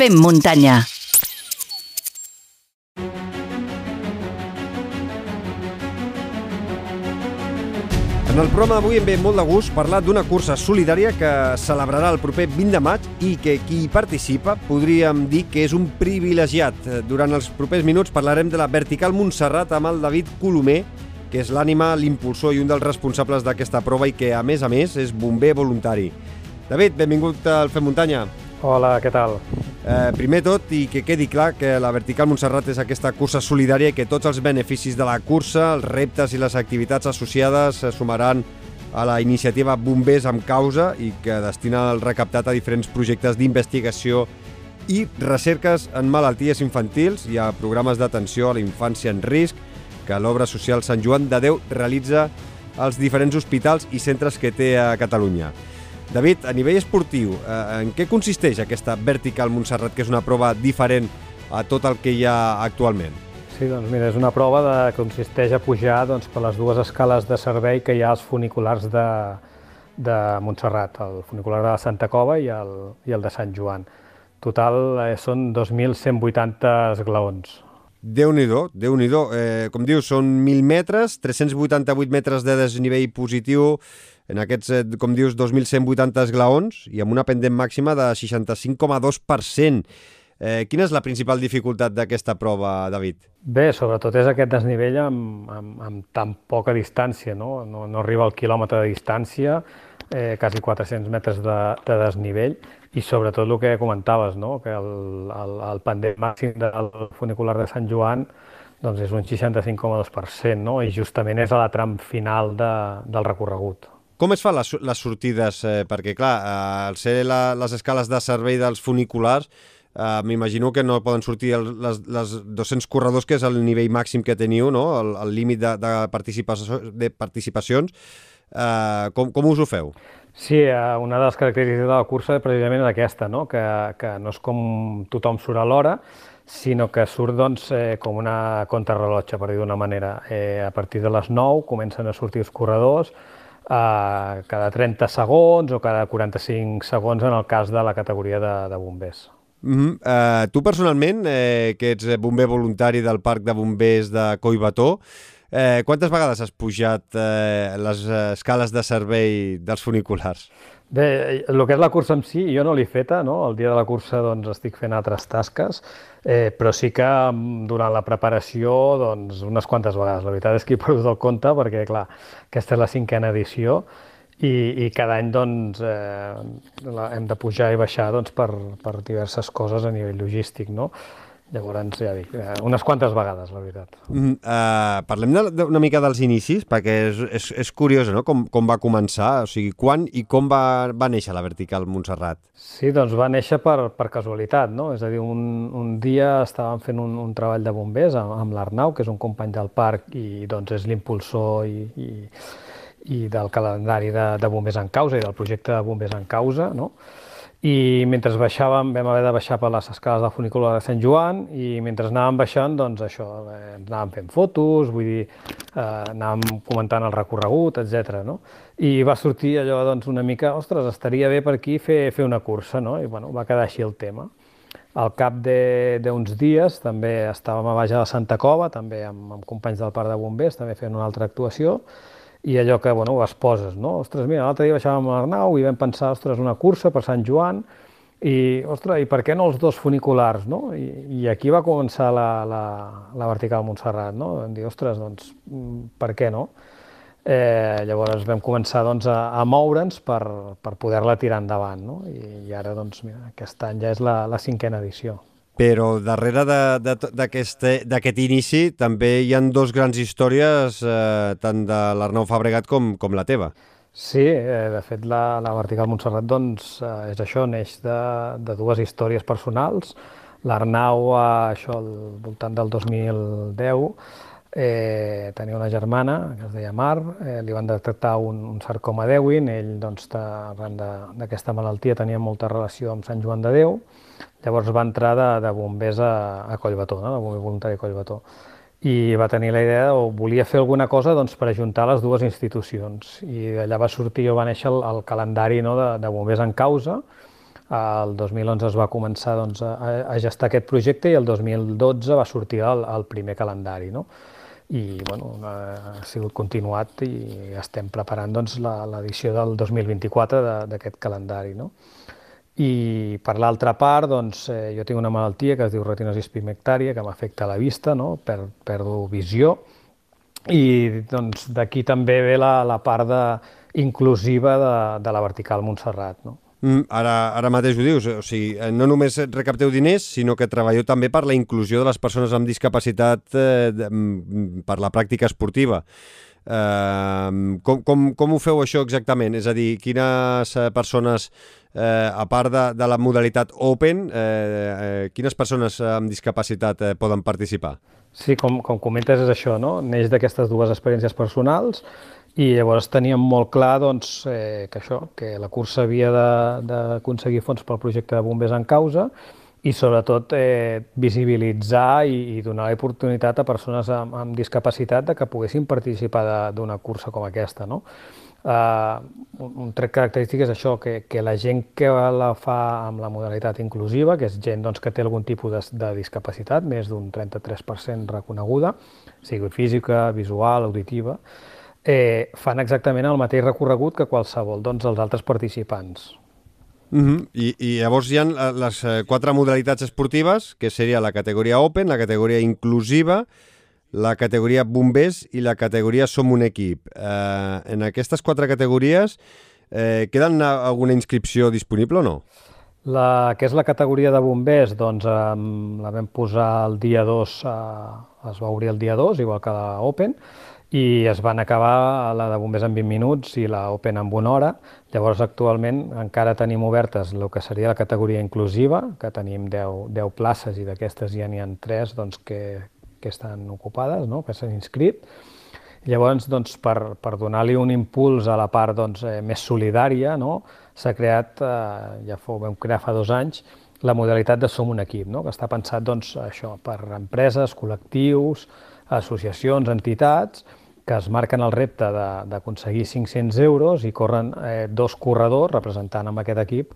Fem muntanya. En el programa d'avui em ve molt de gust parlar d'una cursa solidària que celebrarà el proper 20 de maig i que qui hi participa podríem dir que és un privilegiat. Durant els propers minuts parlarem de la Vertical Montserrat amb el David Colomer, que és l'ànima, l'impulsor i un dels responsables d'aquesta prova i que, a més a més, és bomber voluntari. David, benvingut al Fem Muntanya. Hola, què tal? Eh, primer tot, i que quedi clar que la Vertical Montserrat és aquesta cursa solidària i que tots els beneficis de la cursa, els reptes i les activitats associades se sumaran a la iniciativa Bombers amb Causa i que destina el recaptat a diferents projectes d'investigació i recerques en malalties infantils i a programes d'atenció a la infància en risc que l'obra social Sant Joan de Déu realitza als diferents hospitals i centres que té a Catalunya. David, a nivell esportiu, eh, en què consisteix aquesta Vertical Montserrat, que és una prova diferent a tot el que hi ha actualment? Sí, doncs mira, és una prova de, que consisteix a pujar doncs, per les dues escales de servei que hi ha als funiculars de, de Montserrat, el funicular de la Santa Cova i el, i el de Sant Joan. Total eh, són 2.180 esglaons. Déu-n'hi-do, déu nhi déu eh, Com dius, són 1.000 metres, 388 metres de desnivell positiu, en aquests, eh, com dius, 2.180 esglaons i amb una pendent màxima de 65,2%. Eh, quina és la principal dificultat d'aquesta prova, David? Bé, sobretot és aquest desnivell amb, amb, amb tan poca distància, no? no? No arriba al quilòmetre de distància, eh, quasi 400 metres de, de desnivell, i sobretot el que comentaves, no? que el, el, el pendent màxim del funicular de Sant Joan doncs és un 65,2%, no? i justament és a la tram final de, del recorregut. Com es fan les, les sortides? Eh, perquè, clar, eh, al ser la, les escales de servei dels funiculars, eh, m'imagino que no poden sortir el, les, les 200 corredors, que és el nivell màxim que teniu, no? el, límit de, de, participació, de participacions. Eh, com, com us ho feu? Sí, eh, una de les característiques de la cursa precisament és aquesta, no? que, que no és com tothom surt a l'hora, sinó que surt doncs, eh, com una contrarrellotge, per dir d'una manera. Eh, a partir de les 9 comencen a sortir els corredors, eh, cada 30 segons o cada 45 segons en el cas de la categoria de, de bombers. Mm -hmm. uh, tu personalment, eh, que ets bomber voluntari del Parc de Bombers de Coibató, eh, quantes vegades has pujat eh, les escales de servei dels funiculars? Bé, el que és la cursa en si, jo no l'he feta, no? El dia de la cursa doncs, estic fent altres tasques, eh, però sí que mm, durant la preparació doncs, unes quantes vegades. La veritat és que he perdut el compte perquè, clar, aquesta és la cinquena edició i, i cada any doncs, eh, la, hem de pujar i baixar doncs, per, per diverses coses a nivell logístic, no? Llavors, ja dic, eh, unes quantes vegades, la veritat. Mm, uh, parlem de, de, una mica dels inicis, perquè és, és, és curiós no? com, com va començar, o sigui, quan i com va, va néixer la Vertical Montserrat? Sí, doncs va néixer per, per casualitat, no? És a dir, un, un dia estàvem fent un, un treball de bombers amb, amb l'Arnau, que és un company del parc i doncs és l'impulsor i, i, i del calendari de, de bombers en causa i del projecte de bombers en causa, no? I mentre baixàvem vam haver de baixar per les escales del funicular de Sant Joan i mentre anàvem baixant, doncs això, eh, anàvem fent fotos, vull dir, eh, anàvem comentant el recorregut, etc. No? I va sortir allò doncs, una mica, ostres, estaria bé per aquí fer, fer una cursa, no? i bueno, va quedar així el tema. Al cap d'uns dies també estàvem a baix de Santa Cova, també amb, amb companys del Parc de Bombers, també fent una altra actuació, i allò que, bueno, ho poses, no? Ostres, mira, l'altre dia baixàvem a l'Arnau i vam pensar, ostres, una cursa per Sant Joan, i, ostres, i per què no els dos funiculars, no? I, i aquí va començar la, la, la vertical Montserrat, no? Vam dir, ostres, doncs, per què no? Eh, llavors vam començar doncs, a, a moure'ns per, per poder-la tirar endavant, no? I, i ara, doncs, mira, aquest any ja és la, la cinquena edició. Però darrere d'aquest inici també hi han dos grans històries, eh, tant de l'Arnau Fabregat com, com la teva. Sí, eh, de fet la, la Vertical Montserrat doncs, eh, és això, neix de, de dues històries personals. L'Arnau, eh, això al voltant del 2010, eh, tenia una germana que es deia Mar, eh, li van detectar un, un sarcoma d'Ewin, ell doncs, arran d'aquesta malaltia tenia molta relació amb Sant Joan de Déu, Llavors va entrar de, de bombers a, a Collbató, no? de bomber voluntari a Collbató. I va tenir la idea, o volia fer alguna cosa doncs, per ajuntar les dues institucions. I d'allà va sortir o va néixer el, el calendari no? de, de bombers en causa, El 2011 es va començar doncs, a, a gestar aquest projecte i el 2012 va sortir el, el primer calendari. No? I bueno, ha sigut continuat i estem preparant doncs, l'edició del 2024 d'aquest calendari. No? I per l'altra part, doncs, eh, jo tinc una malaltia que es diu retinosi pigmentària, que m'afecta la vista, no? per, perdo visió, i doncs, d'aquí també ve la, la part de, inclusiva de, de la vertical Montserrat. No? Mm, ara, ara mateix ho dius, o sigui, eh, no només recapteu diners, sinó que treballeu també per la inclusió de les persones amb discapacitat eh, de, mm, per la pràctica esportiva. Eh, com, com, com ho feu això exactament? És a dir, quines eh, persones, eh, a part de, de la modalitat Open, eh, eh, quines persones amb discapacitat eh, poden participar? Sí, com, com comentes és això, no? Neix d'aquestes dues experiències personals i llavors teníem molt clar doncs, eh, que això, que la cursa havia d'aconseguir fons pel projecte de bombers en causa i sobretot eh, visibilitzar i, i donar l'oportunitat a persones amb, amb discapacitat de que poguessin participar d'una cursa com aquesta. No? Uh, un, un tret característic és això, que, que la gent que la fa amb la modalitat inclusiva, que és gent doncs, que té algun tipus de, de discapacitat, més d'un 33% reconeguda, sigui física, visual, auditiva, eh, fan exactament el mateix recorregut que qualsevol doncs, dels altres participants. Uh -huh. I, I llavors hi ha les eh, quatre modalitats esportives, que seria la categoria Open, la categoria inclusiva, la categoria Bombers i la categoria Som un equip. Eh, en aquestes quatre categories eh, queden alguna inscripció disponible o no? La, que és la categoria de bombers, doncs eh, la vam posar el dia 2, eh, es va obrir el dia 2, igual que la Open, i es van acabar la de bombers en 20 minuts i la Open en una hora. Llavors, actualment, encara tenim obertes el que seria la categoria inclusiva, que tenim 10, 10 places i d'aquestes ja n'hi ha 3 doncs, que, que estan ocupades, no? que s'han inscrit. Llavors, doncs, per, per donar-li un impuls a la part doncs, eh, més solidària, no? s'ha creat, eh, ja fou, vam crear fa dos anys, la modalitat de Som un equip, no? que està pensat doncs, això per empreses, col·lectius, associacions, entitats, que es marquen el repte d'aconseguir 500 euros i corren eh, dos corredors representant amb aquest equip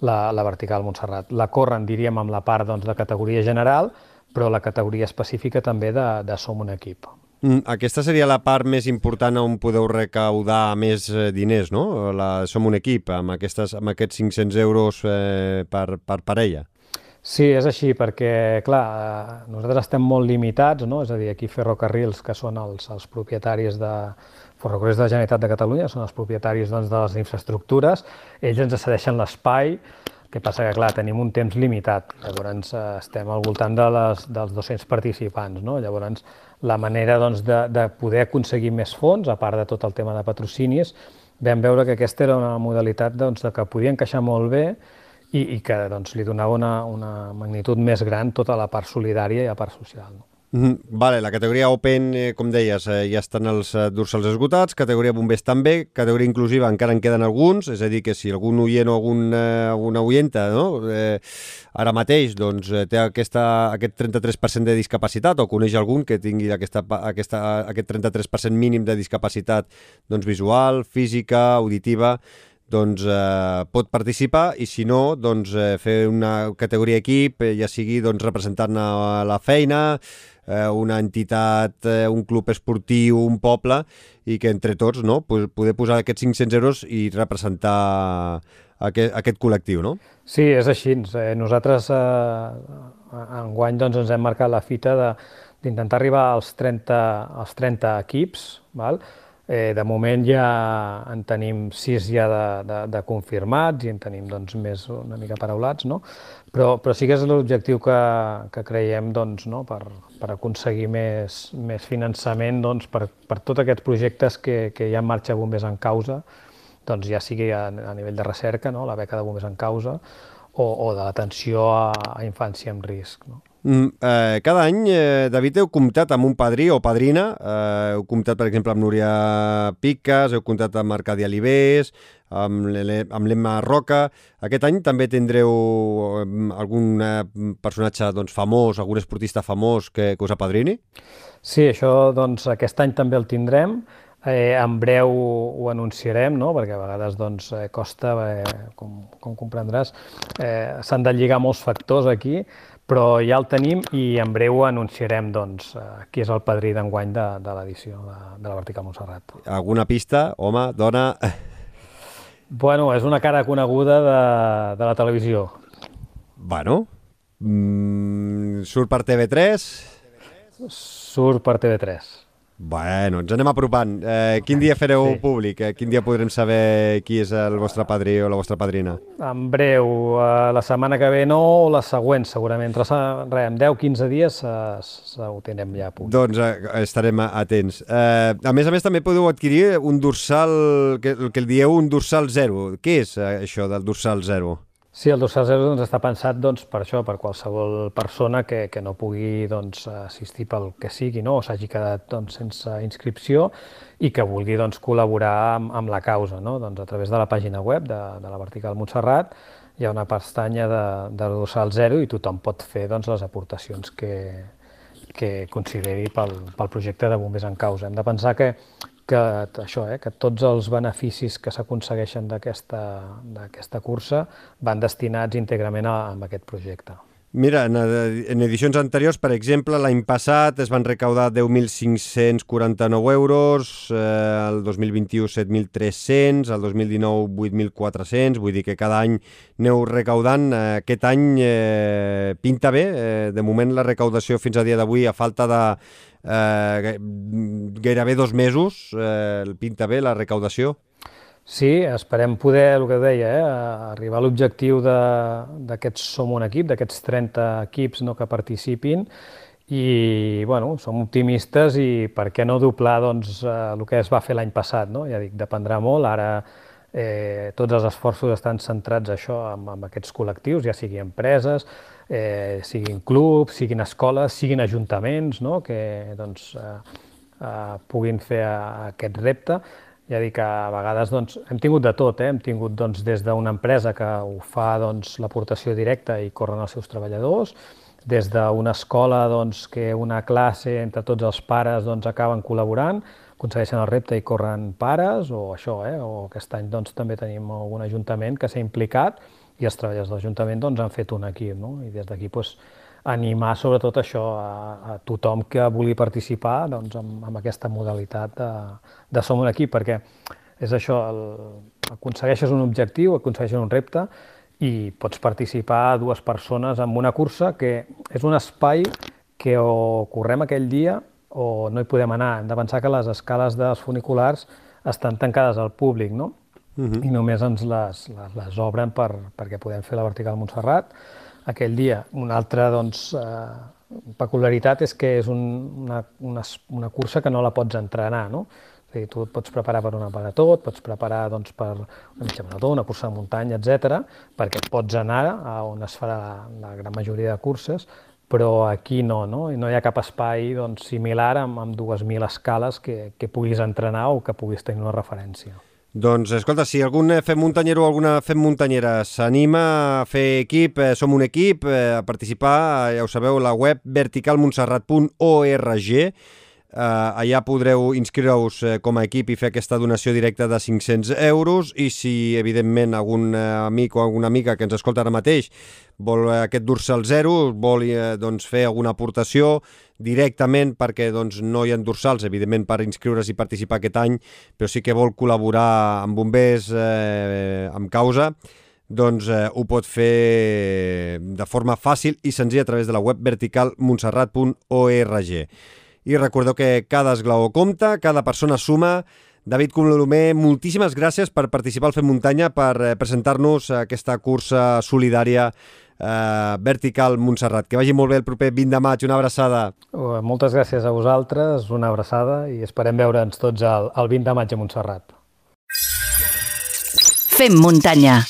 la, la vertical Montserrat. La corren, diríem, amb la part doncs, de categoria general, però la categoria específica també de, de Som un equip. Mm, aquesta seria la part més important on podeu recaudar més eh, diners, no? La, som un equip amb, aquestes, amb aquests 500 euros eh, per, per parella. Sí, és així, perquè, clar, nosaltres estem molt limitats, no? és a dir, aquí Ferrocarrils, que són els, els propietaris de Ferrocarrils de la Generalitat de Catalunya, són els propietaris doncs, de les infraestructures, ells ens cedeixen l'espai, que passa que, clar, tenim un temps limitat, llavors eh, estem al voltant de les, dels 200 participants, no? llavors la manera doncs, de, de poder aconseguir més fons, a part de tot el tema de patrocinis, vam veure que aquesta era una modalitat doncs, que podia encaixar molt bé i, i que doncs, li donava una, una magnitud més gran tota la part solidària i la part social. No? Mm -hmm. Vale, la categoria Open, eh, com deies, eh, ja estan els eh, dorsals esgotats, categoria Bombers també, categoria inclusiva encara en queden alguns, és a dir, que si algun oient o algun, eh, alguna oienta no? eh, ara mateix doncs, eh, té aquesta, aquest 33% de discapacitat o coneix algun que tingui aquesta, aquesta, aquest 33% mínim de discapacitat doncs, visual, física, auditiva, doncs eh, pot participar i si no, doncs eh, fer una categoria equip, eh, ja sigui doncs, representant a la feina, eh, una entitat, eh, un club esportiu, un poble, i que entre tots no, poder posar aquests 500 euros i representar aquest, aquest col·lectiu, no? Sí, és així. Eh, nosaltres eh, enguany doncs, ens hem marcat la fita d'intentar arribar als 30, als 30 equips, val? Eh, de moment ja en tenim sis ja de, de, de confirmats i en tenim doncs, més una mica paraulats, no? però, però sí que és l'objectiu que, que creiem doncs, no? per, per aconseguir més, més finançament doncs, per, per tots aquests projectes que, que hi ha en marxa Bombers en Causa, doncs ja sigui a, a nivell de recerca, no? la beca de Bombers en Causa, o, o de l'atenció a, a infància en risc. No? Mm, eh, cada any, eh, David, heu comptat amb un padrí o padrina, eh, heu comptat, per exemple, amb Núria Piques, heu comptat amb Arcadi Alibés, amb l'Emma Roca. Aquest any també tindreu algun eh, personatge doncs, famós, algun esportista famós que, que us apadrini? Sí, això doncs, aquest any també el tindrem. Eh, en breu ho anunciarem, no? perquè a vegades doncs, eh, costa, eh, com, com comprendràs, eh, s'han de lligar molts factors aquí, però ja el tenim i en breu anunciarem doncs, eh, qui és el padrí d'enguany de, de l'edició de, de la Vertical Montserrat. Alguna pista? Home, dona... Bueno, és una cara coneguda de, de la televisió. Bueno, mm, surt per TV3? Surt per TV3. Bueno, ens anem apropant. Eh, quin dia fareu sí. públic? Eh, quin dia podrem saber qui és el vostre padrí o la vostra padrina? En breu, eh, la setmana que ve no, o la següent segurament. Entre res, en 10-15 dies eh, ho tindrem ja a punt. Doncs eh, estarem atents. Eh, a més a més també podeu adquirir un dorsal, que, el que el dieu un dorsal zero. Què és eh, això del dorsal zero? Sí, el dorsal zero doncs, està pensat doncs, per això, per qualsevol persona que, que no pugui doncs, assistir pel que sigui, no? o s'hagi quedat doncs, sense inscripció i que vulgui doncs, col·laborar amb, amb la causa. No? Doncs, a través de la pàgina web de, de la Vertical Montserrat hi ha una pestanya de, de dorsal zero i tothom pot fer doncs, les aportacions que, que consideri pel, pel projecte de bombers en causa. Hem de pensar que que això, eh, que tots els beneficis que s'aconsegueixen d'aquesta cursa van destinats íntegrament a, a aquest projecte. Mira, en, en edicions anteriors, per exemple, l'any passat es van recaudar 10.549 euros, eh, el 2021 7.300, el 2019 8.400, vull dir que cada any aneu recaudant. Eh, aquest any eh, pinta bé, eh, de moment la recaudació fins a dia d'avui, a falta de eh, gairebé dos mesos, eh, pinta bé la recaudació. Sí, esperem poder, el que deia, eh, arribar a l'objectiu d'aquests Som un equip, d'aquests 30 equips no, que participin, i bueno, som optimistes i per què no doblar doncs, eh, el que es va fer l'any passat. No? Ja dic, dependrà molt, ara eh, tots els esforços estan centrats això amb, amb aquests col·lectius, ja sigui empreses, eh, siguin clubs, siguin escoles, siguin ajuntaments, no? que doncs, eh, eh, puguin fer aquest repte ja dic que a vegades doncs, hem tingut de tot, eh? hem tingut doncs, des d'una empresa que ho fa doncs, l'aportació directa i corren els seus treballadors, des d'una escola doncs, que una classe entre tots els pares doncs, acaben col·laborant, aconsegueixen el repte i corren pares, o això, eh? o aquest any doncs, també tenim algun ajuntament que s'ha implicat i els treballadors de l'Ajuntament doncs, han fet un equip, no? i des d'aquí doncs, animar sobretot això a, a tothom que vulgui participar doncs, amb, amb aquesta modalitat de, de Som un equip, perquè és això, el, aconsegueixes un objectiu, aconsegueixes un repte i pots participar dues persones en una cursa que és un espai que o correm aquell dia o no hi podem anar. Hem de pensar que les escales dels funiculars estan tancades al públic, no? Uh -huh. i només ens les, les, les obren per, perquè podem fer la vertical Montserrat aquell dia. Una altra doncs, eh, peculiaritat és que és un, una, una, una cursa que no la pots entrenar, no? És a dir, tu et pots preparar per una marató, et pots preparar doncs, per una mitja marató, una cursa de muntanya, etc, perquè pots anar a on es farà la, la gran majoria de curses, però aquí no, no? I no hi ha cap espai doncs, similar amb, amb 2.000 escales que, que puguis entrenar o que puguis tenir una referència. Doncs, escolta, si algun fem muntanyero o alguna fem muntanyera s'anima a fer equip, eh, som un equip, eh, a participar, ja ho sabeu, la web verticalmontserrat.org, eh, allà podreu inscriure-us eh, com a equip i fer aquesta donació directa de 500 euros i si, evidentment, algun eh, amic o alguna amiga que ens escolta ara mateix vol eh, aquest dorsal zero, vol eh, doncs, fer alguna aportació directament perquè doncs, no hi ha dorsals, evidentment, per inscriure's i participar aquest any, però sí que vol col·laborar amb bombers eh, amb causa, doncs eh, ho pot fer de forma fàcil i senzilla a través de la web verticalmontserrat.org. I recordeu que cada esglaó compta, cada persona suma, David Colomer, moltíssimes gràcies per participar al Fem Muntanya, per eh, presentar-nos aquesta cursa solidària eh, Vertical Montserrat. Que vagi molt bé el proper 20 de maig. Una abraçada. Uh, moltes gràcies a vosaltres, una abraçada i esperem veure'ns tots el, el 20 de maig a Montserrat. Fem muntanya